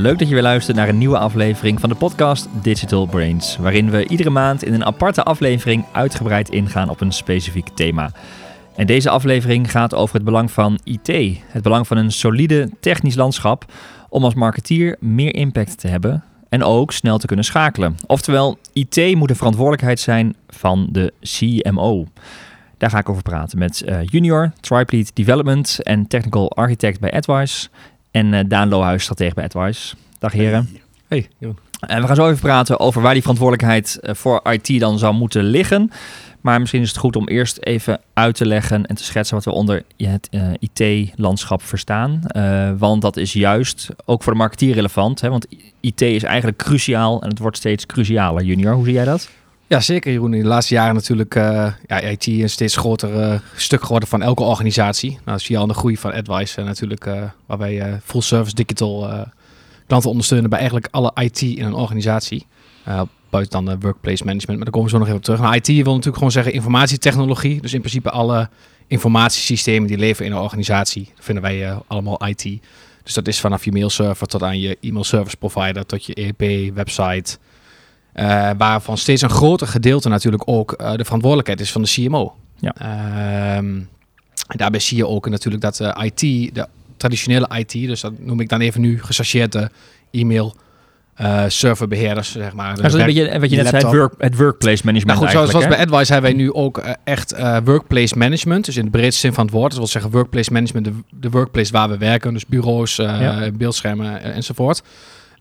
Leuk dat je weer luistert naar een nieuwe aflevering van de podcast Digital Brains, waarin we iedere maand in een aparte aflevering uitgebreid ingaan op een specifiek thema. En deze aflevering gaat over het belang van IT, het belang van een solide technisch landschap om als marketeer meer impact te hebben en ook snel te kunnen schakelen. Oftewel, IT moet de verantwoordelijkheid zijn van de CMO. Daar ga ik over praten met uh, Junior, Triplead Development en Technical Architect bij AdWise. En uh, Daan Lohuis, stratege bij AdWise. Dag heren. Hey, hey En we gaan zo even praten over waar die verantwoordelijkheid uh, voor IT dan zou moeten liggen. Maar misschien is het goed om eerst even uit te leggen en te schetsen wat we onder het uh, IT-landschap verstaan. Uh, want dat is juist ook voor de marketeer relevant. Hè? Want IT is eigenlijk cruciaal en het wordt steeds crucialer. Junior, hoe zie jij dat? Ja, zeker Jeroen. In de laatste jaren natuurlijk uh, ja, IT een steeds groter stuk geworden van elke organisatie. Nou, dat zie je al de groei van AdWise natuurlijk, waar wij full service digital klanten ondersteunen bij eigenlijk alle IT in een organisatie buiten dan de workplace management. Maar daar komen we zo nog even op terug. Nou, IT wil natuurlijk gewoon zeggen informatietechnologie. Dus in principe alle informatiesystemen die leven in een organisatie, vinden wij allemaal IT. Dus dat is vanaf je mailserver tot aan je e-mail service provider, tot je ERP, website. Uh, waarvan steeds een groter gedeelte natuurlijk ook uh, de verantwoordelijkheid is van de CMO. Ja. Um, en daarbij zie je ook natuurlijk dat de IT, de traditionele IT, dus dat noem ik dan even nu gechargeerd de e-mail, uh, serverbeheerders, zeg maar. Dus een beetje wat je net zei, het, work, het workplace management. Nou goed, zoals, bij AdWise hebben wij nu ook uh, echt uh, workplace management. Dus in de breedste zin van het woord. Dat wil zeggen workplace management, de, de workplace waar we werken. Dus bureaus, ja. beeldschermen enzovoort.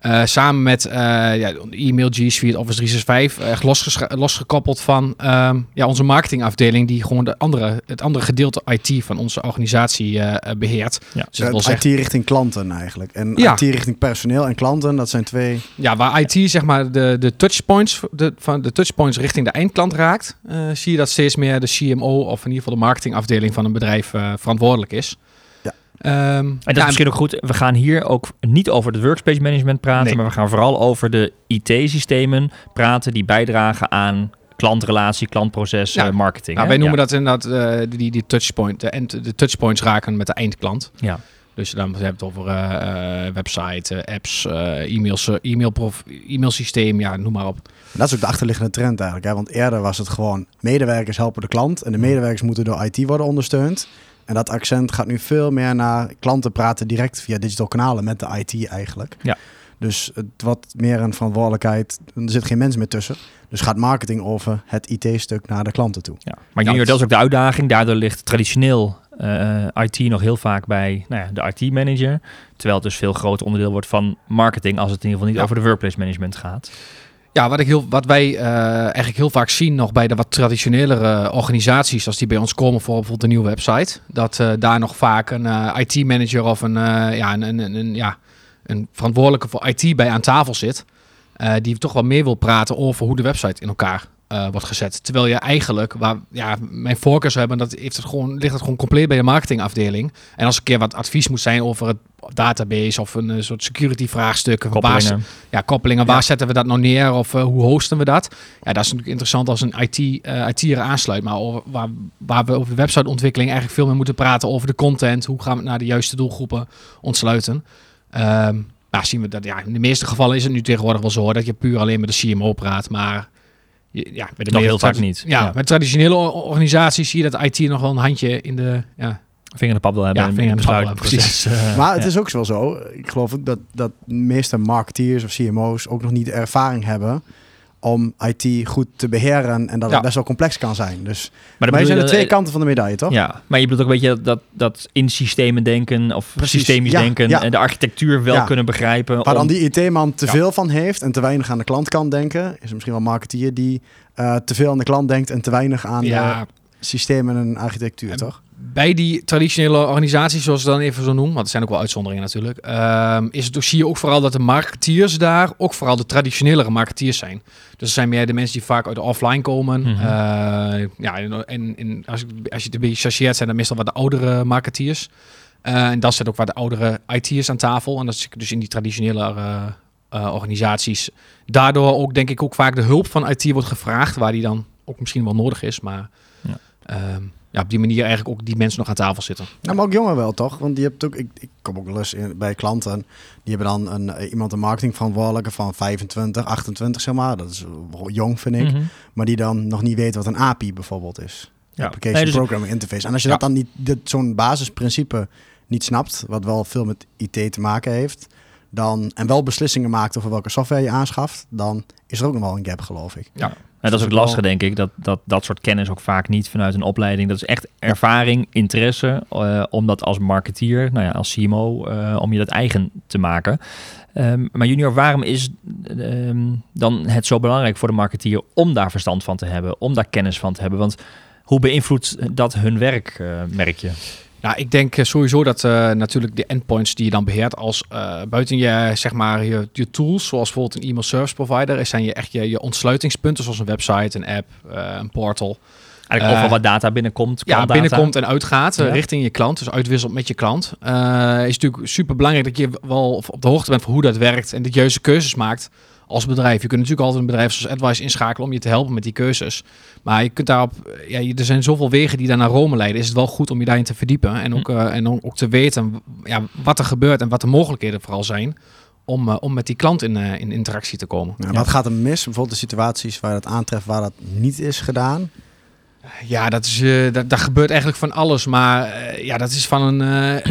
Uh, samen met uh, ja, e-mail G Suite Office 365 echt los losgekoppeld van um, ja, onze marketingafdeling die gewoon de andere, het andere gedeelte IT van onze organisatie uh, beheert. Ja. Dus dat IT richting klanten eigenlijk. En ja. IT richting personeel en klanten, dat zijn twee... Ja, waar IT zeg maar de, de touchpoints de, van de touchpoints richting de eindklant raakt, zie je dat steeds meer de CMO of in ieder geval de marketingafdeling van een bedrijf verantwoordelijk is. Um, en dat is misschien ook goed. We gaan hier ook niet over het workspace management praten, nee. maar we gaan vooral over de IT-systemen praten die bijdragen aan klantrelatie, klantproces, ja. marketing. Nou, wij noemen ja. dat inderdaad uh, die, die touchpoint, de, de touchpoints raken met de eindklant. Ja. Dus dan hebben we het over uh, uh, website, apps, e-mail, e-mail, e-mail systeem, ja, noem maar op. Dat is ook de achterliggende trend eigenlijk. Hè? Want eerder was het gewoon medewerkers helpen de klant en de medewerkers moeten door IT worden ondersteund. En dat accent gaat nu veel meer naar klanten praten direct via digital kanalen met de IT eigenlijk. Ja. Dus het wat meer een verantwoordelijkheid. Er zit geen mens meer tussen. Dus gaat marketing over het IT-stuk naar de klanten toe. Ja. Maar junior, dat is ook de uitdaging. Daardoor ligt traditioneel uh, IT nog heel vaak bij nou ja, de IT-manager. Terwijl het dus veel groter onderdeel wordt van marketing... als het in ieder geval niet ja. over de workplace management gaat. Ja, wat, ik heel, wat wij uh, eigenlijk heel vaak zien nog bij de wat traditionelere organisaties, als die bij ons komen voor bijvoorbeeld een nieuwe website, dat uh, daar nog vaak een IT-manager of een, ja, een, een, een, ja, een verantwoordelijke voor IT bij aan tafel zit, die toch wel meer wil praten over hoe de website in elkaar uh, wordt gezet. Terwijl je eigenlijk, waar ja, mijn voorkeur zou hebben, dat heeft het gewoon, ligt het gewoon compleet bij de marketingafdeling. En als een keer wat advies moet zijn over het database of een, een soort security vraagstukken, koppelingen, waar, ja, koppelingen, ja. waar zetten we dat nou neer of uh, hoe hosten we dat? Ja, dat is natuurlijk interessant als een IT, IT'er aansluit, maar over, waar, waar we over de websiteontwikkeling eigenlijk veel meer moeten praten over de content, hoe gaan we naar de juiste doelgroepen ontsluiten. Um, zien we dat ja, in de meeste gevallen is het nu tegenwoordig wel zo dat je puur alleen met de CMO praat, maar ja, bij de nog heel vaak niet. Ja, ja, met traditionele organisaties zie je dat IT nog wel een handje in de ja, vinger in de pap wil hebben. Ja, vinger in de pap precies. Uh, maar het ja. is ook wel zo. Ik geloof ook dat, dat de meeste marketeers of CMO's ook nog niet de ervaring hebben om IT goed te beheren en dat ja. het best wel complex kan zijn. Dus maar, maar zijn de twee kanten van de medaille, toch? Ja, maar je bedoelt ook een beetje dat, dat in systemen denken of Precies. systemisch ja, denken ja. en de architectuur wel kunnen begrijpen. Waar om... dan die IT-man te veel van heeft en te weinig aan de klantkant denken, is er misschien wel een marketeer die uh, te veel aan de klant denkt en te weinig aan de systemen en architectuur, en toch? Bij die traditionele organisaties, zoals ze dan even zo noemen, want er zijn ook wel uitzonderingen natuurlijk, um, is het zie je ook vooral dat de marketeers daar ook vooral de traditionelere marketeers zijn. Dus er zijn meer de mensen die vaak uit de offline komen. Mm -hmm. uh, ja, en, en als, als je het een beetje chargeert, zijn dat meestal wat de oudere marketeers. Uh, en dat zit ook wat de oudere IT'ers aan tafel. En dat is dus in die traditionele uh, organisaties. Daardoor ook denk ik ook vaak de hulp van IT wordt gevraagd, waar die dan ook misschien wel nodig is. Maar ja. um, ja, op die manier eigenlijk ook die mensen nog aan tafel zitten. Nou, maar ook jonger wel, toch? Want je hebt ook, ik, ik kom ook wel eens in, bij klanten, die hebben dan een, eh, iemand een marketingverantwoordelijke van 25, 28 zeg maar. Dat is jong, vind ik. Mhm. Maar die dan nog niet weet wat een API bijvoorbeeld is. Ja. Application dus- Programming Interface. En als je dat dan niet, zo'n basisprincipe niet snapt, wat wel veel met IT te maken heeft, dan, en wel beslissingen maakt over welke software je aanschaft, dan is er ook nog wel een gap, geloof ik. Ja. Dat is ook lastig, denk ik. Dat, dat dat soort kennis ook vaak niet vanuit een opleiding. Dat is echt ervaring, interesse. Uh, om dat als marketeer, nou ja, als CMO, uh, om je dat eigen te maken. Um, maar junior, waarom is um, dan het zo belangrijk voor de marketeer om daar verstand van te hebben, om daar kennis van te hebben? Want hoe beïnvloedt dat hun werk, uh, merk je? Nou, ik denk eh, sowieso dat uh, natuurlijk de endpoints die je dan beheert als uh, buiten je, zeg maar, je, je, tools, zoals bijvoorbeeld een e-mail service provider, zijn je echt je, je ontsluitingspunten, zoals een website, een app, een portal. Eigenlijk overal wat data binnenkomt. Ja, binnenkomt en uitgaat richting je klant. Dus uitwisselt met je klant. is natuurlijk super belangrijk dat je wel op de hoogte bent van hoe dat werkt en de juiste keuzes maakt als bedrijf. Je kunt natuurlijk altijd een bedrijf zoals Advice inschakelen om je te helpen met die keuzes. Maar je kunt daarop, ja, er zijn zoveel wegen die daar naar Rome leiden. Is het wel goed om je daarin te verdiepen en ook, uh, en ook te weten ja, wat er gebeurt en wat de mogelijkheden vooral zijn. Om, uh, om met die klant in, uh, in interactie te komen. Ja, wat gaat er mis? Bijvoorbeeld de situaties waar je dat aantreft waar dat niet is gedaan? Ja, dat, is, uh, dat, dat gebeurt eigenlijk van alles. Maar ja, dat is van een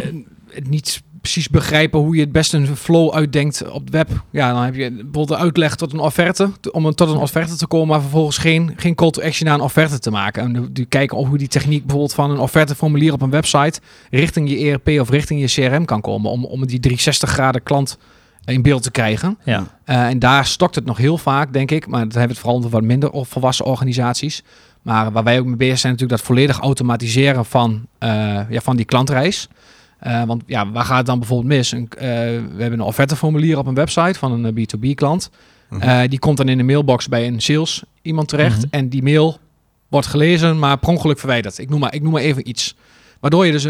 niet precies begrijpen hoe je het beste een flow uitdenkt op het web. Ja, dan heb je bijvoorbeeld de uitleg tot een offerte, om een, tot een offerte te komen, maar vervolgens geen, geen call to action naar een offerte te maken. En die kijken of hoe die techniek bijvoorbeeld van een offerteformulier op een website richting je ERP of richting je CRM kan komen, om, om die 360 graden klant in beeld te krijgen. Ja. Uh, en daar stokt het nog heel vaak, denk ik. Maar dat hebben het vooral wat minder volwassen organisaties. Maar waar wij ook mee bezig zijn, natuurlijk dat volledig automatiseren van, uh, ja, van die klantreis. Uh, want ja, waar gaat het dan bijvoorbeeld mis? Een, uh, we hebben een offerteformulier op een website van een B2B eh, klant. Uh mhm. -huh. die komt dan in de mailbox bij een sales iemand terecht. Mhm. En die mail wordt gelezen, maar per ongeluk verwijderd. Ik noem maar, ik noem maar even iets. Waardoor je dus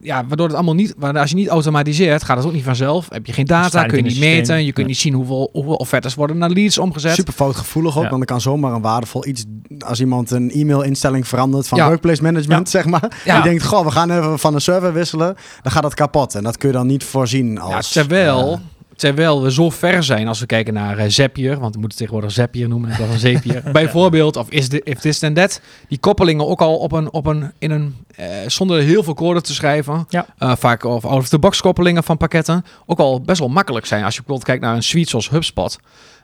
ja, waardoor het allemaal niet, als je niet automatiseert, gaat het ook niet vanzelf. Heb je geen data, kun je niet meten, je kunt niet zien hoeveel, hoeveel offertes worden naar leads omgezet. Super foutgevoelig ook, want dan kan zomaar een waardevol iets, als iemand een e-mail-instelling verandert van workplace management, zeg maar. Ja. Die denkt, goh, we gaan even van een server wisselen, dan gaat dat kapot. En dat kun je dan niet voorzien als... terwijl... Terwijl we zo ver zijn als we kijken naar uh, Zapier, want we moeten tegenwoordig Zapier noemen in plaats van Zapier. Bijvoorbeeld, of is de, if this then that. Die koppelingen ook al op een, op een, in een, uh, zonder heel veel code te schrijven. Ja. Uh, vaak of out-of-the-box koppelingen van pakketten. Ook al best wel makkelijk zijn als je bijvoorbeeld kijkt naar een suite zoals HubSpot.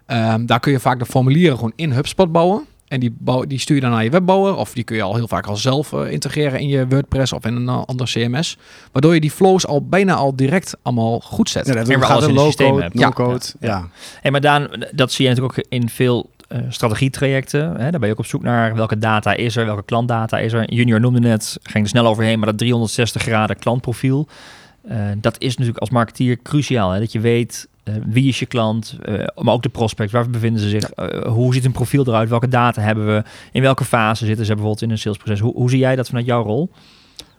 Um, daar kun je vaak de formulieren gewoon in HubSpot bouwen. En die, bouw, die stuur je dan naar je webbouwer. Of die kun je al heel vaak al zelf uh, integreren in je WordPress of in een uh, ander CMS. Waardoor je die flows al bijna al direct allemaal goed zet. Ja, dat en we alles in low-code, no-code. Ja. ja. Hey, maar Daan, dat zie je natuurlijk ook in veel uh, strategietrajecten. Hè? Daar ben je ook op zoek naar welke data is er, welke klantdata is er. Junior noemde net, ging er snel overheen, maar dat 360 graden klantprofiel. Uh, dat is natuurlijk als marketeer cruciaal. Hè? Dat je weet uh, wie is je klant, uh, maar ook de prospect, waar bevinden ze zich, uh, hoe ziet een profiel eruit, welke data hebben we, in welke fase zitten ze bijvoorbeeld in een salesproces. Hoe, hoe zie jij dat vanuit jouw rol?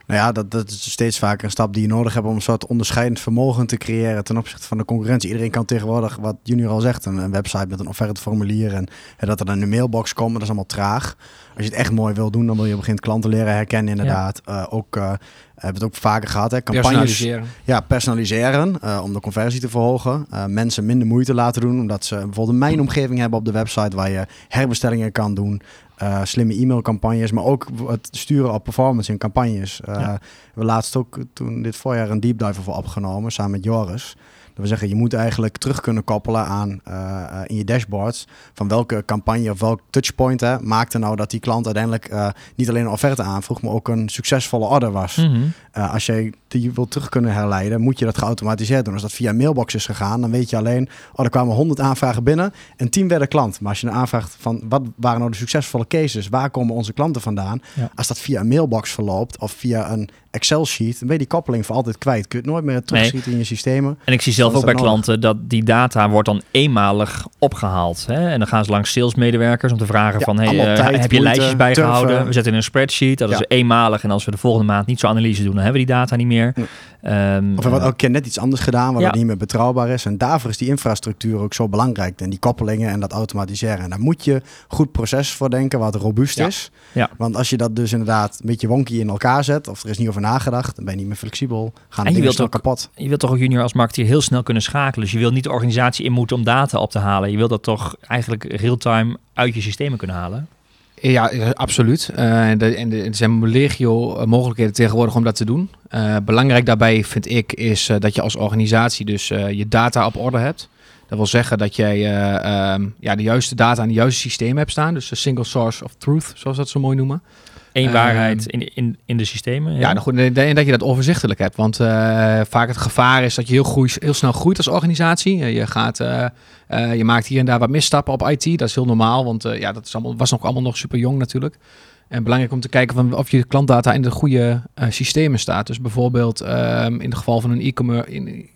Nou ja, dat, dat is steeds vaker een stap die je nodig hebt om een soort onderscheidend vermogen te creëren ten opzichte van de concurrentie. Iedereen kan tegenwoordig, wat Junior al zegt, een, een website met een offerteformulier en, en dat er dan een mailbox komt, dat is allemaal traag. Als je het echt mooi wil doen, dan wil je begint klanten leren herkennen inderdaad. Ja. Uh, ook uh, hebben het ook vaker gehad. Hè? Campagnes, personaliseren. Ja, personaliseren uh, om de conversie te verhogen. mensen minder moeite laten doen, omdat ze bijvoorbeeld een mijnomgeving hebben op de website waar je herbestellingen kan doen. Slimme e-mailcampagnes, maar ook het sturen op performance in campagnes. Ja. We laatst ook toen dit voorjaar een deep dive voor opgenomen samen met Joris. Dat we zeggen, je moet eigenlijk terug kunnen koppelen aan uh, in je dashboards van welke campagne of welk touchpoint hè, maakte nou dat die klant uiteindelijk niet alleen een offerte aanvroeg, maar ook een succesvolle order was. Mm -hmm. Als jij die wilt terug kunnen herleiden, moet je dat geautomatiseerd doen. Als dat via mailbox is gegaan, dan weet je alleen, oh, er kwamen 100 aanvragen binnen en 10 werden klant. Maar als je een aanvraagt van wat waren nou de succesvolle cases, waar komen onze klanten vandaan? Ja. Als dat via een mailbox verloopt of via een Excel-sheet, dan ben je die koppeling voor altijd kwijt. Kun je het nooit meer terugschieten nee. in je systemen. En ik zie zelf ook bij nodig. klanten dat die data wordt dan eenmalig opgehaald. Hè? En dan gaan ze langs salesmedewerkers om te vragen ja, van, hey, tijd, heb je moeite, lijstjes bijgehouden? Turven. We zetten in een spreadsheet, dat ja. is eenmalig. En als we de volgende maand niet zo analyse doen, hebben we die data niet meer. Um, of er wordt elke keer net iets anders gedaan, wat niet meer betrouwbaar is. En daarvoor is die infrastructuur ook zo belangrijk. En die koppelingen en dat automatiseren. En daar moet je goed proces voor denken, wat robuust is. Ja. Want als je dat dus inderdaad een beetje wonky in elkaar zet, of er is niet over nagedacht, dan ben je niet meer flexibel. Gaan en je wilt ook, kapot. Je wilt toch ook junior als marketeer heel snel kunnen schakelen. Dus je wilt niet de organisatie in moeten om data op te halen. Je wilt dat toch eigenlijk real-time uit je systemen kunnen halen. Ja, absoluut. Uh, en, er zijn legio eh, mogelijkheden tegenwoordig om dat te doen. Uh, belangrijk daarbij vind ik is dat je als organisatie dus je data op orde hebt. Dat wil zeggen dat jij ehm, ja, de juiste data aan de juiste systeem hebt staan. Dus de single source of truth, zoals dat zo mooi noemen. Eén ehm, waarheid in, in, in de systemen. Ja, ja nou goed, en dat je dat overzichtelijk hebt. Want uh, vaak het gevaar is dat je heel, groei, heel snel groeit als organisatie. Je, gaat, uh, uh, je maakt hier en daar wat misstappen op IT. Dat is heel normaal, want ja, dat is allemaal, was nog allemaal nog super jong natuurlijk. En belangrijk om te kijken van of je klantdata in de goede uh, systemen staat. Dus bijvoorbeeld um, in het geval van een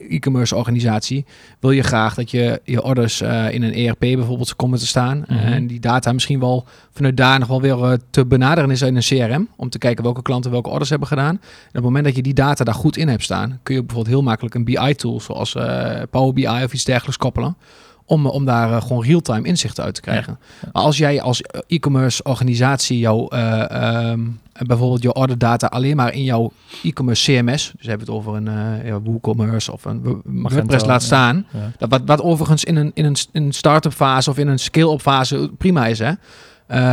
e-commerce organisatie wil je graag dat je je orders uh, in een ERP bijvoorbeeld komen te staan. Mm -hmm. En die data misschien wel vanuit daar nog wel weer uh, te benaderen is in een CRM. Om te kijken welke klanten welke orders hebben gedaan. En op het moment dat je die data daar goed in hebt staan, kun je bijvoorbeeld heel makkelijk een BI-tool zoals Power BI of iets dergelijks koppelen om, om daar uh, gewoon real-time inzicht uit te krijgen. Maar als jij als e-commerce organisatie jouw uh, um, bijvoorbeeld je orderdata alleen maar in jouw e-commerce CMS, dus hebben we het over een uh, WooCommerce of een WordPress laat staan, dat wat, wat overigens in een, in een, in een start-up fase of in een scale-up fase prima is, hè.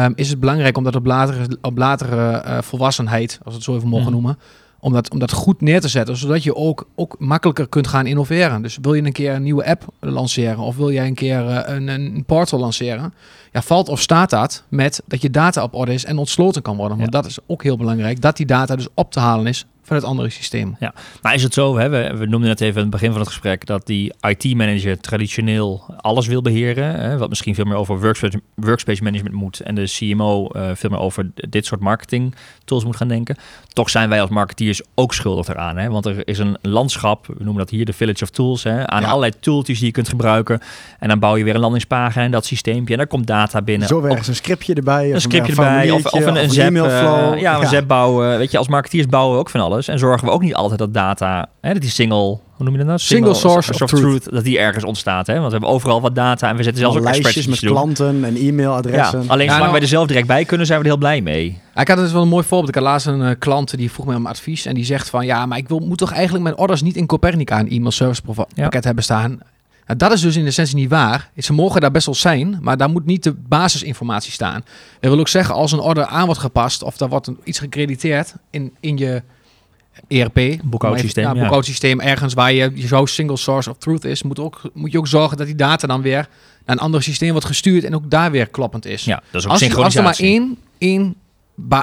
Um, is het belangrijk om dat op latere, op latere volwassenheid, als we het zo even mogen mhm. noemen, om dat, om dat goed neer te zetten, zodat je ook, ook makkelijker kunt gaan innoveren. Dus wil je een keer een nieuwe app lanceren of wil jij een keer eh, een, een portal lanceren, ja, valt of staat dat met dat je data op orde is en ontsloten kan worden. Want dat is ook heel belangrijk, dat die data dus op te halen is van het andere systeem. Ja, nou is het zo, hè, we, we noemden net even aan het begin van het gesprek dat die IT-manager traditioneel alles wil beheren, hè, wat misschien veel meer over workspace, workspace management moet en de CMO uh, eh, veel meer over dit soort marketing tools moet gaan denken. Toch zijn wij als marketeers ook schuldig eraan, hè, want er is een landschap, we noemen dat hier de Village of Tools, hè, aan allerlei tooltjes die je kunt gebruiken en dan bouw je weer een landingspagina en dat systeempje en daar komt data binnen. Zo werkt een scriptje erbij, een scriptje erbij, of, of, een, een, zap, uh, ja, een zap bouwen. Weet je, als marketeers bouwen we ook van alles. En zorgen we ook niet altijd dat data, hè, dat die single, hoe noem je dat nou? Single, source of, truth. dat die ergens ontstaat. Hè? Want we hebben overal wat data en we zetten zelfs ook lijstjes met klanten en e-mailadressen. Ja, alleen ja, zolang wij er zelf direct bij kunnen, zijn we er heel blij mee. Ik had het wel een mooi voorbeeld. Ik had laatst een uh, klant die vroeg mij om advies en die zegt van ja, maar ik wil, moet toch eigenlijk mijn orders niet in Copernica een e-mail service pakket hebben staan. Nou, dat is dus in essentie niet waar. Ze mogen daar best wel zijn, maar daar moet niet de basisinformatie staan. Dat wil ook zeggen, als een order aan wordt gepast of er wordt iets gecrediteerd in, in je ERP, boekhoudsysteem, ja, boekhoudsysteem ergens waar je, je zo single source of truth is, moet, ook, moet je ook zorgen dat die data dan weer naar een ander systeem wordt gestuurd en ook daar weer kloppend is. Ja, dat is ook als, als er maar één, één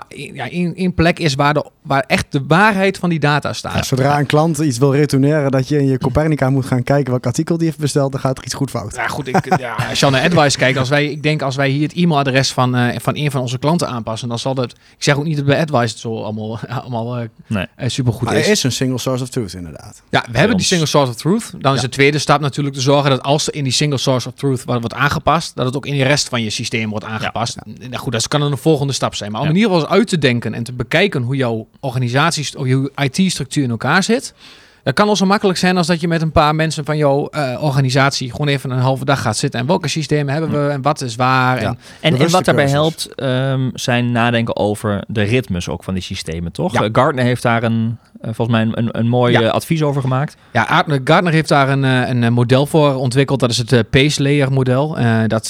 ja, in, in plek is waar, de, waar echt de waarheid van die data staat. zodra een klant iets wil retourneren, dat je in je Copernica moet gaan kijken welk artikel die heeft besteld, dan gaat er iets goed fout. Ja, goed. Ik, ja, als je naar Advice kijkt, als wij, ik denk als wij hier het e-mailadres van, uh, van een van onze klanten aanpassen, dan zal dat. Ik zeg ook niet dat bij Advice het zo allemaal, allemaal uh, nee. uh, supergoed maar is. Er is een single source of truth, inderdaad. Ja, we hebben die single source of truth. Dan is de tweede stap natuurlijk te zorgen dat als er in die single source of truth wordt aangepast, dat het ook in de rest van je systeem wordt aangepast. Ja. Nou, goed, dat kan een volgende stap zijn. Maar om in ieder geval uit te denken en te bekijken hoe jouw organisatie of je IT-structuur in elkaar zit. Dat kan al zo makkelijk zijn als dat je met een paar mensen van jouw uh, organisatie gewoon even een halve dag gaat zitten. En welke systemen hebben we en wat is waar. En, en, en, wat daarbij helpt um, zijn nadenken over de ritmes ook van die systemen, toch? Ja. Gartner heeft daar een, uh, volgens mij een, een mooi ja. advies over gemaakt. Ja, Gartner heeft daar een, een model voor ontwikkeld. Dat is het Pace Layer model. Uh, dat,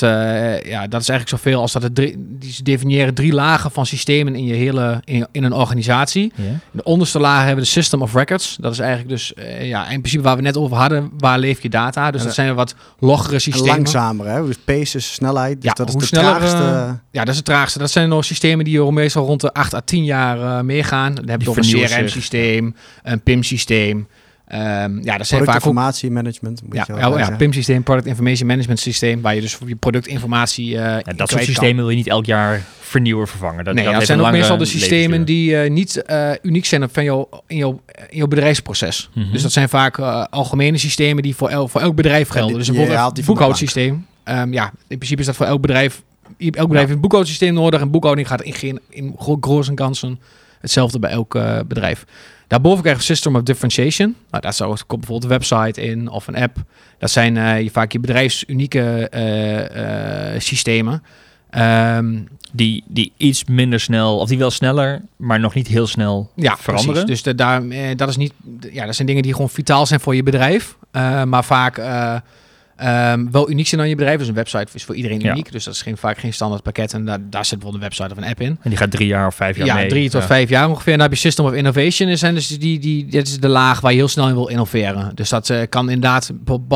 ja, dat is eigenlijk zoveel als dat het drie, die definiëren drie lagen van systemen in je hele in, in een organisatie. De onderste laag hebben we de System of Records. Dat is eigenlijk dus dus uh, ja, in principe waar we net over hadden, waar leef je data? Dus dat zijn wat loggere systemen. Langzamer, hè? Dus pace is snelheid. Dus ja, dat is hoe de sneller, traagste. Uh, ja, dat is het traagste. Dat zijn nog systemen die meestal rond de 8 à 10 jaar meegaan. Dan heb je een CRM-systeem, een PIM-systeem. Um, ja, dat zijn vaak informatiemanagement. Ja, ja, ja PIM-systeem, Product Information Management Systeem, waar je dus je productinformatie. Uh, ja, dat soort systemen wil je niet elk jaar vernieuwen, vervangen. Dat, nee, dat, zijn ook meestal de systemen die uh, niet uh, uniek zijn van jou, in, jouw, in jouw bedrijfsproces. Mm -hmm. Dus dat zijn vaak algemene systemen die voor, el, voor elk bedrijf gelden. dus bijvoorbeeld een boekhoudsysteem. Um, ja, in principe is dat voor elk bedrijf. Elk bedrijf heeft een boekhoudsysteem nodig. En boekhouding gaat in, in, in grote kansen hetzelfde bij elk bedrijf. Daarboven krijg je System of Differentiation. Nou, daar zou komt bijvoorbeeld een website in of een app. Dat zijn uh, vaak je bedrijfsunieke uh, systemen. Um, die, die iets minder snel, of die wel sneller, maar nog niet heel snel ja, veranderen. Precies. Dus de, daar, dat, is niet, ja, dat zijn dingen die gewoon vitaal zijn voor je bedrijf. maar vaak Um, wel uniek zijn aan je bedrijf. Dus een website is voor iedereen uniek. Dus dat is geen, vaak geen standaard pakket. En daar, daar zit bijvoorbeeld een website of een app in. En die gaat drie jaar of vijf jaar ja, mee. drie tot vijf jaar ongeveer. En dan heb je System of Innovation. En dus die, die, dit is de laag waar je heel snel in wil innoveren. Dus dat uh, kan inderdaad,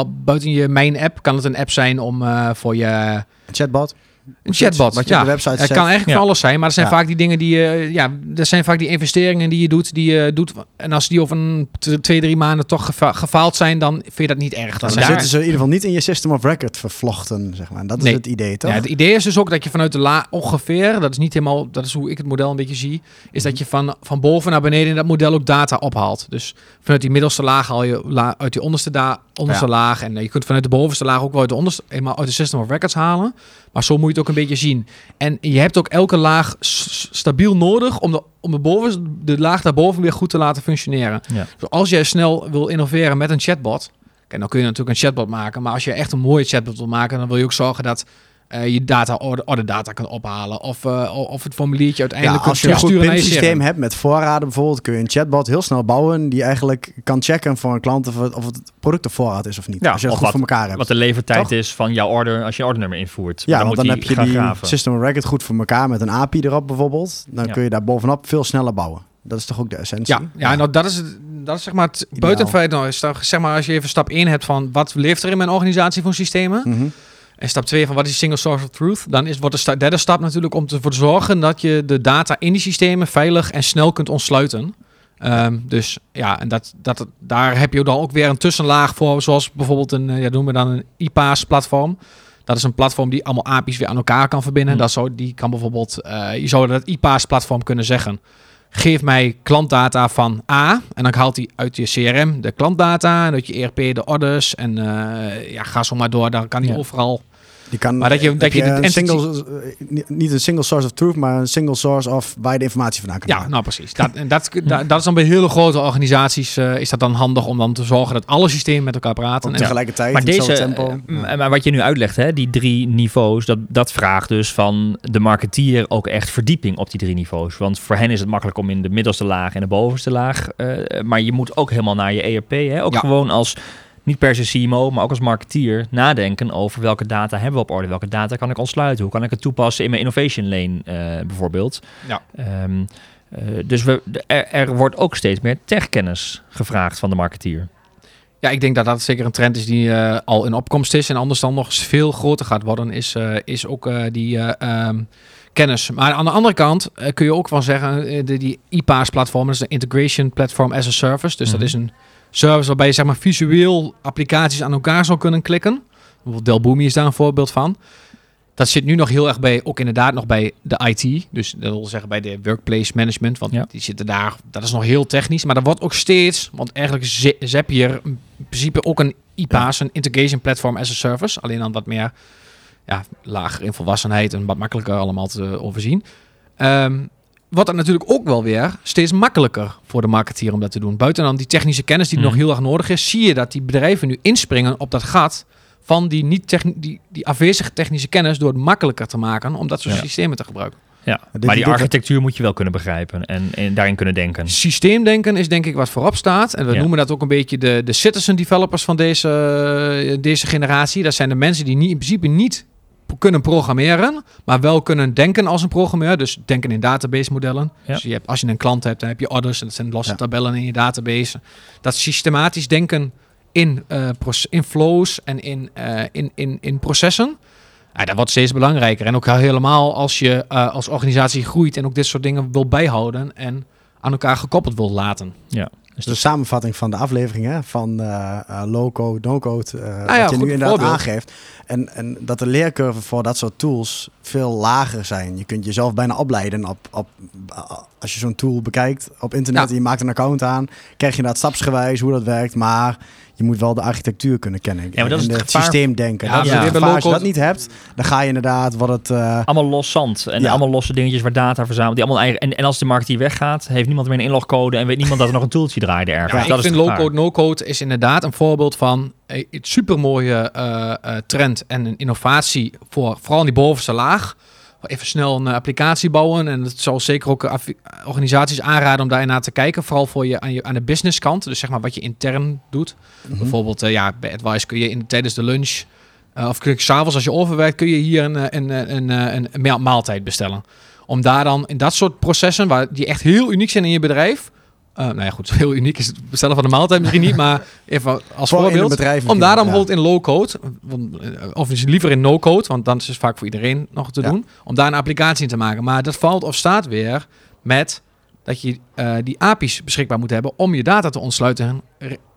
buiten je main app, kan het een app zijn om uh, voor je... Chatbot? Een chatbot, wat je ja. Op de website Het kan eigenlijk van alles zijn, maar er zijn vaak die dingen die je, ja, dat zijn vaak die investeringen die je doet, die je doet. En als die over een twee, drie maanden toch gefaald zijn, dan vind je dat niet erg. Dan, zitten ze in ieder geval niet in je system of record vervlochten, zeg maar. Dat is het idee, toch? Ja, het idee is dus ook dat je vanuit de la ongeveer, dat is niet helemaal, dat is hoe ik het model een beetje zie, is dat je van, van boven naar beneden in dat model ook data ophaalt. Dus vanuit die middelste laag haal je la, uit die onderste, da onderste laag en je kunt vanuit de bovenste laag ook wel uit de onderste, eenmaal uit de system of records halen. Maar zo moet je het ook een beetje zien. En je hebt ook elke laag stabiel nodig om de, om de, boven, de laag daarboven weer goed te laten functioneren. Ja. Dus als jij snel wil innoveren met een chatbot, kijk, dan kun je natuurlijk een chatbot maken. Maar als je echt een mooie chatbot wil maken, dan wil je ook zorgen dat uh, je data order, data kan ophalen. Of, uh, of het formuliertje uiteindelijk ja, als je een goed systeem hebt met voorraden bijvoorbeeld, kun je een chatbot heel snel bouwen die eigenlijk kan checken voor een klant of het, of het product op voorraad is of niet. Ja, als je het goed voor elkaar hebt. Wat de levertijd is van jouw order als je ordernummer invoert. Ja, dan want dan heb je die graven. system record goed voor elkaar met een API erop bijvoorbeeld. Dan kun je daar bovenop veel sneller bouwen. Dat is toch ook de essentie? Ja, ja, Nou, dat is het. Dat is zeg maar het buiten feit. Nou, is toch, zeg maar als je even stap 1 hebt van wat leeft er in mijn organisatie voor systemen. Mm en stap 2 van wat is single source of truth? Dan is, wordt de derde stap natuurlijk om ervoor te zorgen dat je de data in die systemen veilig en snel kunt ontsluiten. Um, dus ja, en dat, dat, daar heb je dan ook weer een tussenlaag voor, zoals bijvoorbeeld een, eh, ja, noemen we dan een IPaaS-platform. Dat is een platform die allemaal API's weer aan elkaar kan verbinden. Hmm. Dat zou, die kan bijvoorbeeld, uh, je zou dat IPaaS-platform kunnen zeggen. Geef mij klantdata van A. En dan haalt hij uit je CRM de klantdata. En uit je ERP de orders. En uh, ja, ga zo maar door. Dan kan hij overal die kan, maar dat je, dat je, een single, eh, niet een single source of truth, maar een single source of waar je de informatie vandaan kan Ja, nou precies. Dat, dat, dat, dat, is dan bij hele grote organisaties uh, is dat dan handig om dan te zorgen dat alle systemen met elkaar praten. en tegelijkertijd. Maar deze, tempo. Uh, maar wat je nu uitlegt, hè, die drie niveaus, dat, dat vraagt dus van de marketeer ook echt verdieping op die drie niveaus. Want voor hen is het makkelijk om in de middelste laag en de bovenste laag, uh, maar je moet ook helemaal naar je ERP, hè, ook gewoon als niet per se CMO, maar ook als marketeer nadenken over welke data hebben we op orde, welke data kan ik ontsluiten, hoe kan ik het toepassen in mijn innovation lane uh, bijvoorbeeld. Ja. Um, uh, dus we, er, er, wordt ook steeds meer techkennis gevraagd van de marketeer. Ja, ik denk dat dat zeker een trend is die uh, al in opkomst is en anders dan nog veel groter gaat worden, is, is ook die um, kennis. Maar aan de andere kant kun je ook wel zeggen, de, die IPaaS-platform, dat is een Integration Platform as a Service, dus dat mhm. is een service waarbij je zeg maar, visueel applicaties aan elkaar zou kunnen klikken. Bijvoorbeeld Delboomi is daar een voorbeeld van. Dat zit nu nog heel erg bij, ook inderdaad nog bij de IT. Dus dat wil zeggen bij de workplace management. Want die zitten daar, dat is nog heel technisch. Maar dat wordt ook steeds, want eigenlijk zap je er in principe ook een IPaaS, een Integration Platform as a Service. Alleen dan wat meer ja, lager in volwassenheid en wat makkelijker allemaal te overzien. Um, wordt het natuurlijk ook wel weer steeds makkelijker voor de marketeer om dat te doen. Buiten dan die technische kennis die nog mhm. heel erg nodig is, zie je dat die bedrijven nu inspringen op dat gat van die, niet die, die afwezige technische kennis door het makkelijker te maken om dat soort systemen te gebruiken. Ja, maar die architectuur moet je wel kunnen begrijpen en, en daarin kunnen denken. Systeemdenken is denk ik wat voorop staat. En we noemen dat ook een beetje de, de citizen developers van deze, deze generatie. Dat zijn de mensen die niet, in principe niet kunnen programmeren, maar wel kunnen denken als een programmeur. Dus denken in database modellen. Dus je hebt, als je een klant hebt, dan heb je orders en dat zijn losse tabellen in je database. Dat systematisch denken in, uh, in flows en in, uh, in, in, in processen. Ja, dat wordt steeds belangrijker. En ook helemaal als je uh, als organisatie groeit en ook dit soort dingen wil bijhouden en aan elkaar gekoppeld wil laten. Ja. Dus de samenvatting van de aflevering hè, van uh, uh, low-code, no-code, uh, ah, ja, wat je nu inderdaad aangeeft. En, en dat de leercurve voor dat soort tools veel lager zijn. Je kunt jezelf bijna opleiden op, op als je zo'n tool bekijkt op internet en je maakt een account aan, krijg je inderdaad stapsgewijs hoe dat werkt. Maar je moet wel de architectuur kunnen kennen. Ja, maar dat is en het het gevaar- systeem denken. Ja, dat is ja. het Bij gevaar. Als je dat niet hebt, dan ga je inderdaad wat het... eh, Allemaal los zand en Ja. allemaal losse dingetjes waar data verzameld. Die allemaal eigen, en, en als de marketeer weggaat, heeft niemand meer een inlogcode en weet niemand dat er nog een toeltje draaide ergens. Ja, dat ik is vind low-code, no-code is inderdaad een voorbeeld van een supermooie eh, eh, trend en een innovatie voor vooral in die bovenste laag. Even snel een applicatie bouwen en het zal zeker ook organisaties aanraden om daarnaar te kijken. Vooral voor je aan, je aan de businesskant, dus zeg maar wat je intern doet. mhm. Bijvoorbeeld, eh, ja, bij Advice kun je in, tijdens de lunch eh, of kun je s'avonds als je overwerkt, kun je hier een, eh, een, een, een, een, een ma- maaltijd bestellen. Om daar dan in dat soort processen, waar die echt heel uniek zijn in je bedrijf. Eh nou ja, goed, heel uniek is het bestellen van de maaltijd misschien niet, maar even als Voor voorbeeld. bedrijf Om daar dan ja. bijvoorbeeld in low-code, eh, of liever in no-code, want dan is het vaak voor iedereen nog te Ja. doen, om daar een applicatie in te maken. Maar dat valt of staat weer met dat je eh, die API's beschikbaar moet hebben om je data te ontsluiten.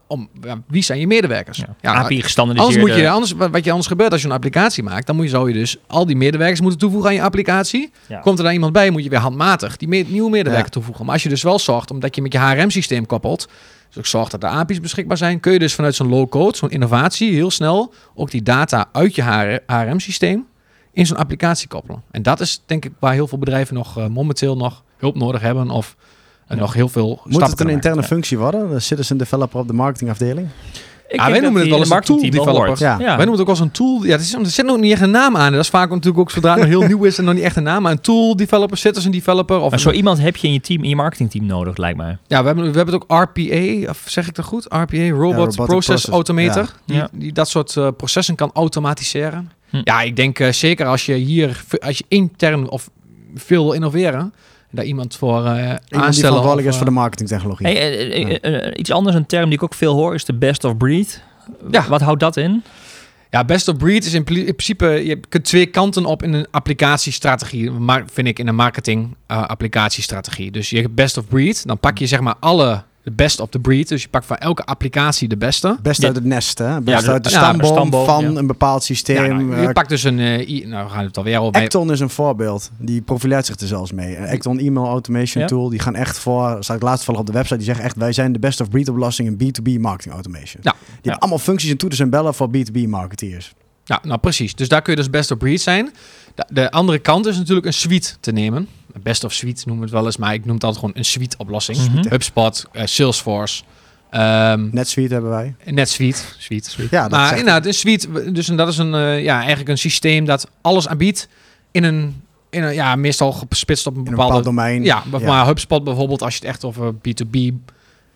Om, ja, wie zijn je medewerkers? Ja. API gestandardiseerde... Anders moet je, anders, wat je anders gebeurt als je een applicatie maakt, dan moet je, zou je dus al die medewerkers moeten toevoegen aan je applicatie. Ja. Komt er dan iemand bij, moet je weer handmatig die me- nieuwe medewerker Ja. toevoegen. Maar als je dus wel zorgt, omdat je met je HRM-systeem koppelt, dus ook zorgt dat de API's beschikbaar zijn, kun je dus vanuit zo'n low-code, zo'n innovatie, heel snel ook die data uit je HRM-systeem in zo'n applicatie koppelen. En dat is denk ik waar heel veel bedrijven nog eh, momenteel nog hulp nodig hebben of Ja. nog heel veel Moet stappen het een interne functie worden? De citizen developer op de marketingafdeling? Ik wij denk dat noemen het die wel eens een tool developer. Ja. Ja. Wij noemen het ook als een tool. Ja, het is, er zit nog niet echt een naam aan. Dat is vaak natuurlijk ook zodra het nog heel nieuw is en nog niet echt een naam. Maar een tool developer, citizen developer. Of Maar zo iemand heb je in je team, in je marketingteam nodig, lijkt mij. Ja, we hebben, we hebben het ook RPA, of zeg ik dat goed? RPA, Robot robotic Process Automator. ja. Die, Ja. die dat soort eh, processen kan automatiseren. Hm. Ja, ik denk eh, zeker als je hier, als je intern of veel wil innoveren, daar iemand voor eh Iemand die aanstellen. verantwoordelijk of, is voor eh, de marketingtechnologie. Hey, eh, iets anders, een term die ik ook veel hoor, is de best of breed. Ja. Wat houdt dat in? Ja, best of breed is in, principe, je kunt twee kanten op in een applicatiestrategie, maar vind ik in een marketing eh, applicatiestrategie. Dus je hebt best of breed, dan pak je zeg maar alle, de best of the breed. Dus je pakt van elke applicatie de beste. Best Ja. uit het nest, hè? Best de- uit de ja, stamboom, van ja. een bepaald Ja, systeem. nou, je Eh, pakt dus een, eh, i- nou we gaan het alweer over. Acton is een voorbeeld. Die profileert zich er zelfs mee. Een Acton email automation Ja. tool. Die gaan echt voor, staat ik laatst vallen op de website. Die zeggen echt, wij zijn de best of breed oplossing in B2B marketing automation. Ja. Die hebben allemaal functies en toeters en bellen voor B2B marketeers. Ja, nou precies. Dus daar kun je dus best of breed zijn. De, de andere kant is natuurlijk een suite te nemen. Best of suite noemen we het wel eens, maar ik noem het altijd gewoon een suite oplossing. Mhm. HubSpot, eh, Salesforce, ehm NetSuite hebben wij. NetSuite. Suite. Ja, dat maar inderdaad, een suite, dus en dat is een, eh, ja, eigenlijk een systeem dat alles aanbiedt in een, in een ja, meestal gespitst op een bepaalde... bepaald domein. ja, maar maar HubSpot bijvoorbeeld, als je het echt over B2B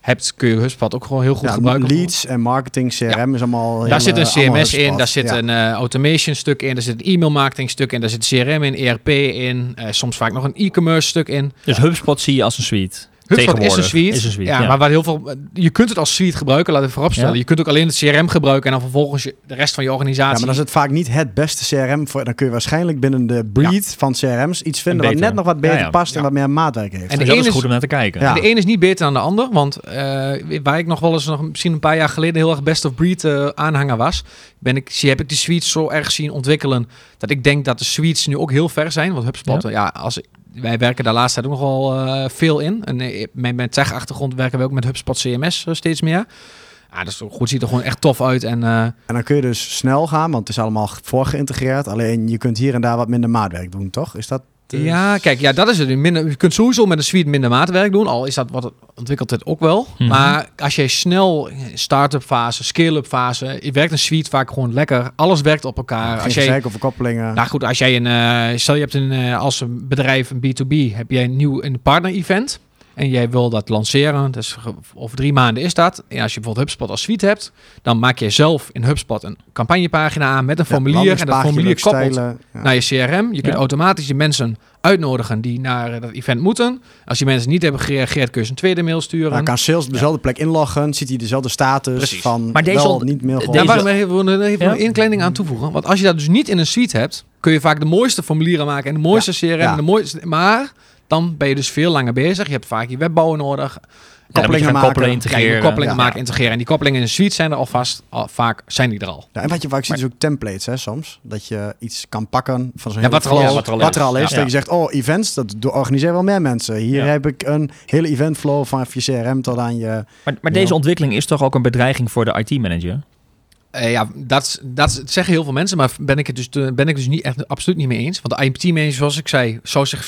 hebt, kun je HubSpot ook gewoon heel goed Ja, gebruiken. leads en marketing, CRM is allemaal... Daar heel, zit een CMS in, daar zit Ja. een eh, automation stuk in, daar zit een e-mail marketing stuk in, daar zit CRM in, ERP in, eh, soms vaak nog een e-commerce stuk in. Dus HubSpot zie je als een suite. HubSpot is een suite. is een suite, ja, ja. maar waar heel veel, je kunt het als suite gebruiken, laat ik vooropstellen. Ja. Je kunt ook alleen het CRM gebruiken en dan vervolgens je, de rest van je organisatie. Ja, maar dan is het vaak niet het beste CRM. Voor, dan kun je waarschijnlijk binnen de breed van CRM's iets vinden wat net nog wat beter Ja, ja. past en Ja. wat meer maatwerk heeft. En En de dat ene is goed om naar te kijken. Ja. De een is niet beter dan de ander, want eh, waar ik nog wel eens, nog misschien een paar jaar geleden, heel erg best of breed eh, aanhanger was, ben ik, zie, heb ik de suites zo erg zien ontwikkelen dat ik denk dat de suites nu ook heel ver zijn. Want HubSpot, ja, als, wij werken daar laatst tijd ook nog wel eh, veel in. En eh, met mijn tech-achtergrond werken we ook met HubSpot CMS eh, steeds meer. Ja, dat is goed, ziet er gewoon echt tof uit. En En dan kun je dus snel gaan, want het is allemaal voorgeïntegreerd. Alleen je kunt hier en daar wat minder maatwerk doen, toch? Is dat... eh, Ja, kijk, ja, dat is het. Minder, je kunt sowieso met een suite minder maatwerk doen. Al is dat wat het ontwikkelt het ook wel. Mhm. Maar als je snel start-up fase, scale-up fase, werkt een suite vaak gewoon lekker. Alles werkt op elkaar. Geen Als jij, of koppelingen. nou goed, als jij een, eh, stel je hebt een eh, als een bedrijf een B2B, heb jij een nieuw een partner-event. En jij wil dat lanceren, dus over drie maanden is dat. En als je bijvoorbeeld HubSpot als suite hebt, dan maak je zelf in HubSpot een campagnepagina aan met een Ja, formulier. en dat formulier koppelt stijlen. Ja. naar je CRM. Je kunt Ja. automatisch de mensen uitnodigen die naar eh, dat event moeten. Als die mensen niet hebben gereageerd, kun je ze een tweede mail sturen. Dan kan sales op dezelfde plek inloggen, ziet hij dezelfde status Precies. van Maar deze wel niet mail. Daar waren we even, een klein ding aan toevoegen. Want als je dat dus niet in een suite hebt, kun je vaak de mooiste formulieren maken en de mooiste CRM. Ja. En de mooiste, maar dan ben je dus veel langer bezig. Je hebt vaak je webbouwen nodig. koppelingen maken. Koppelen, integreren. Ja, koppelingen maken, integreren. En die koppelingen in de suite zijn er alvast, al, vaak zijn die er al. Ja, en wat je vaak ziet is ook templates hè, soms. Dat je iets kan pakken van zo'n ja, wat, er al, wat, wat er al is. Dat je zegt, oh, events, dat organiseren wel meer mensen. Hier heb ik een hele eventflow van je CRM tot aan je... Maar, maar deze ontwikkeling is toch ook een bedreiging voor de IT-manager? Uh, ja, dat, dat zeggen heel veel mensen, maar ben ik het dus, ben ik dus niet echt absoluut niet mee eens. Want de IT-manager, zoals ik zei, zou zich,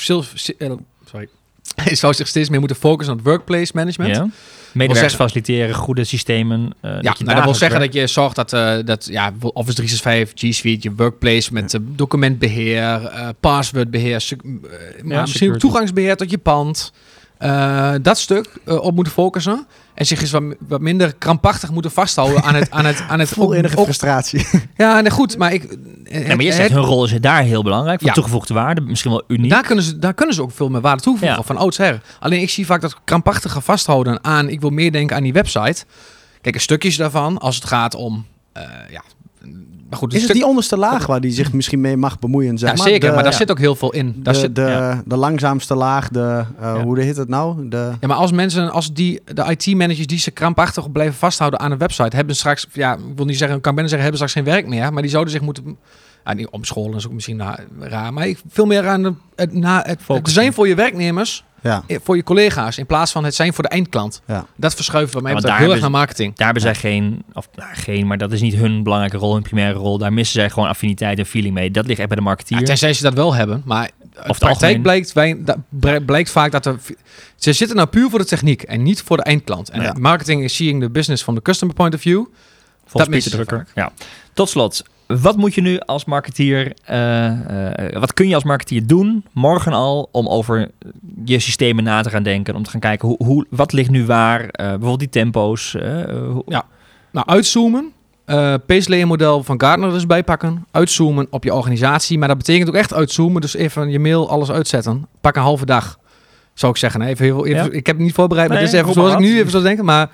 sorry, zou zich steeds meer moeten focussen op het workplace management. Ja. Medewerkers faciliteren, goede systemen. Uh, ja, dat, nou, dat wil zeggen dat je zorgt dat, uh, dat ja, Office 365, G Suite, je workplace met uh, documentbeheer, passwordbeheer, ja, misschien toegangsbeheer tot je pand. Dat stuk op moeten focussen. En zich eens wat, wat minder krampachtig moeten vasthouden aan het... Aan het, aan het Vol enige frustratie. Ja, nee, goed, maar ik... Ja, maar je zegt, hun rol is daar heel belangrijk, van toegevoegde waarde, misschien wel uniek. Daar kunnen ze, daar kunnen ze ook veel meer waarde toevoegen, ja. van oudsher. Alleen ik zie vaak dat krampachtige vasthouden aan, ik wil meer denken aan die website. Kijk, een stukjes daarvan, als het gaat om uh, ja, maar goed, is het die onderste laag waar die zich misschien mee mag bemoeien? Zeg ja, maar. zeker. maar daar zit ook heel veel in. Daar de, zit, de, de langzaamste laag, de, uh, hoe heet het nou? De... Ja, maar als mensen, als die, de IT-managers die ze krampachtig blijven vasthouden aan een website, hebben straks, ja, ik wil niet zeggen, kan bijna zeggen, hebben straks geen werk meer, maar die zouden zich moeten ja, niet omscholen is ook misschien raar, maar ik veel meer aan de, het, na, het, het zijn voor je werknemers ja. Eh, voor je collega's in plaats van het zijn voor de eindklant. Ja. Dat verschuift wat mij ja, betreft heel erg naar marketing. Daar hebben zij geen, of nou, geen, maar dat is niet hun belangrijke rol, hun primaire rol. Daar missen zij gewoon affiniteit en feeling mee. Dat ligt echt bij de marketeer. Ja, tenzij ze dat wel hebben, maar of de praktijk blijkt, wij, dat blijkt vaak dat er, ze zitten nou puur voor de techniek en niet voor de eindklant. En marketing is seeing the business from the customer point of view. Volgens dat Drukker. Ja. Tot slot, wat moet je nu als marketeer, uh, wat kun je als marketeer doen morgen al om over je systemen na te gaan denken, om te gaan kijken hoe, hoe wat ligt nu waar, uh, bijvoorbeeld die tempo's. ja, nou uitzoomen, uh, model van Gartner dus bijpakken, uitzoomen op je organisatie, maar dat betekent ook echt uitzoomen, dus even je mail alles uitzetten, pak een halve dag, zou ik zeggen. Even, even, even Ik heb het niet voorbereid, maar dit is even zoals ik nu even zou denken, maar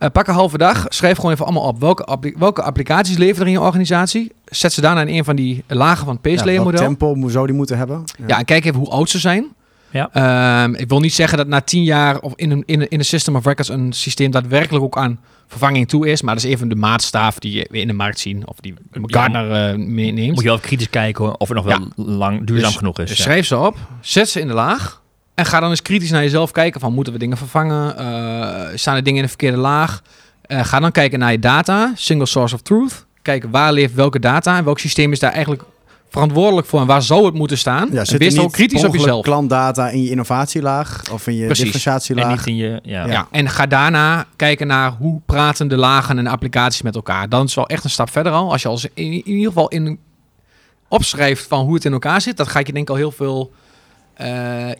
uh, pak een halve dag. Schrijf gewoon even allemaal op. Welke, welke applicaties leveren er in je organisatie? Zet ze daarna in een van die lagen van het Pace ja, tempo zou die moeten hebben? Ja. en kijk even hoe oud ze zijn. Ja. Um, ik wil niet zeggen dat na tien jaar of in een, in, een, in een system of records een systeem daadwerkelijk ook aan vervanging toe is. Maar dat is even de maatstaaf die we in de markt zien. Of die Gartner uh, meeneemt. Moet je wel kritisch kijken of het nog wel lang duurzaam dus genoeg is. Schrijf ze op. Zet ze in de laag. En ga dan eens kritisch naar jezelf kijken van moeten we dingen vervangen? Uh, staan er dingen in de verkeerde laag? Uh, ga dan kijken naar je data, single source of truth. Kijken waar leeft welke data en welk systeem is daar eigenlijk verantwoordelijk voor en waar zou het moeten staan? Ja, en wees ook kritisch op jezelf. klantdata in je innovatielaag of in je Precies. differentiatielaag. En, niet in je, ja. ja. en ga daarna kijken naar hoe praten de lagen en applicaties met elkaar. Dan is wel echt een stap verder al. Als je als in, in ieder geval in opschrijft van hoe het in elkaar zit, dat ga je denk ik al heel veel uh,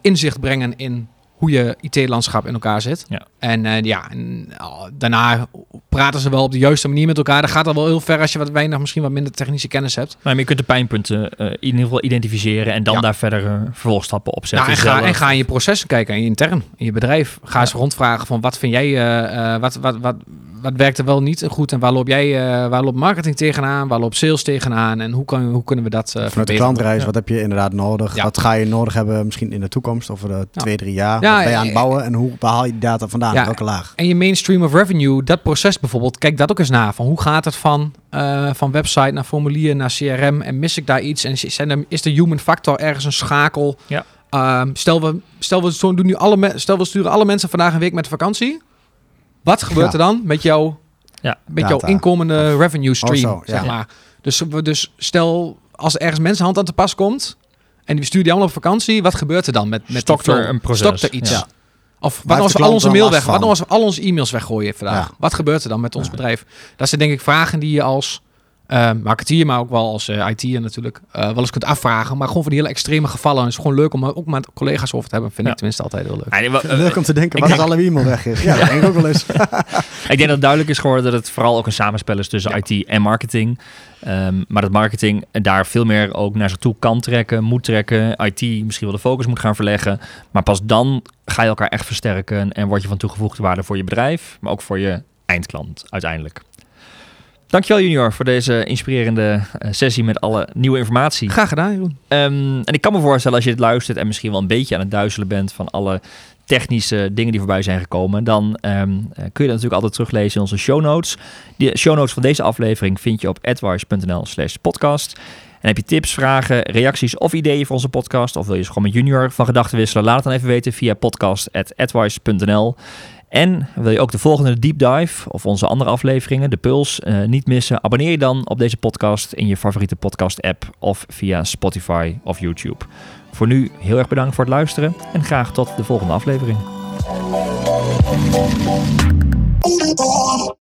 inzicht brengen in hoe je IT-landschap in elkaar zit. Ja. En uh, ja, en, uh, daarna praten ze wel op de juiste manier met elkaar. Dat gaat al wel heel ver als je wat weinig, misschien wat minder technische kennis hebt. Maar je kunt de pijnpunten uh, in ieder geval identificeren en dan daar verder vervolgstappen op zetten. Nou, en, ga, en ga in je processen kijken, in je intern, in je bedrijf. Ga eens rondvragen van wat vind jij, wat, wat, wat, wat werkt er wel niet goed en waar loop jij, uh, waar loopt marketing tegenaan, waar loopt sales tegenaan en hoe, kan, hoe kunnen we dat uh, Vanuit de klantreis, wat heb je inderdaad nodig? Wat ga je nodig hebben misschien in de toekomst, over de twee, drie jaar? Ja, wat ben je aan het bouwen en hoe behaal je die data vandaan, welke laag? En je mainstream of revenue, dat proces bijvoorbeeld, kijk dat ook eens na. Van hoe gaat het van, uh, van website naar formulier naar CRM en mis ik daar iets? En zijn er, is de human factor ergens een schakel? Ja. Um, stel, we, stel, we doen nu alle stel we sturen alle mensen vandaag een week met vakantie. Wat gebeurt er dan met, jou, ja, met jouw inkomende revenue stream? zeg maar. dus, dus stel, als er ergens mensenhand aan te pas komt en die sturen die allemaal op vakantie, wat gebeurt er dan met, met Stokt er een proces? Stokt er iets? Ja. Of wat als we al onze mail weg, wat als we al onze e-mails weggooien vandaag? Wat gebeurt er dan met ons bedrijf? Dat zijn denk ik vragen die je als uh, marketeer, maar ook wel als uh, IT'er natuurlijk, uh, wel eens kunt afvragen. Maar gewoon voor die hele extreme gevallen. Het is gewoon leuk om ook met collega's over te hebben. Vind ik tenminste altijd heel leuk. leuk om te denken wat als alle e-mail weg is. Ja, dat denk ik ook wel eens. ik denk dat het duidelijk is geworden dat het vooral ook een samenspel is tussen IT en marketing. Um, maar dat marketing daar veel meer ook naar zich toe kan trekken, moet trekken. IT misschien wel de focus moet gaan verleggen. Maar pas dan ga je elkaar echt versterken en word je van toegevoegde waarde voor je bedrijf, maar ook voor je eindklant uiteindelijk. Dankjewel Junior voor deze inspirerende eh, sessie met alle nieuwe informatie. Graag gedaan Jeroen. Um, en ik kan me voorstellen als je dit luistert en misschien wel een beetje aan het duizelen bent van alle technische dingen die voorbij zijn gekomen, dan ehm, kun je dat natuurlijk altijd teruglezen in onze show notes. De show notes van deze aflevering vind je op advice.nl slash podcast. En heb je tips, vragen, reacties of ideeën voor onze podcast, of wil je gewoon met Junior van gedachten wisselen, laat het dan even weten via podcast.advice.nl. En wil je ook de volgende deep dive of onze andere afleveringen, de Puls, uh, niet missen? Abonneer je dan op deze podcast in je favoriete podcast app of via Spotify of YouTube. Voor nu heel erg bedankt voor het luisteren en graag tot de volgende aflevering.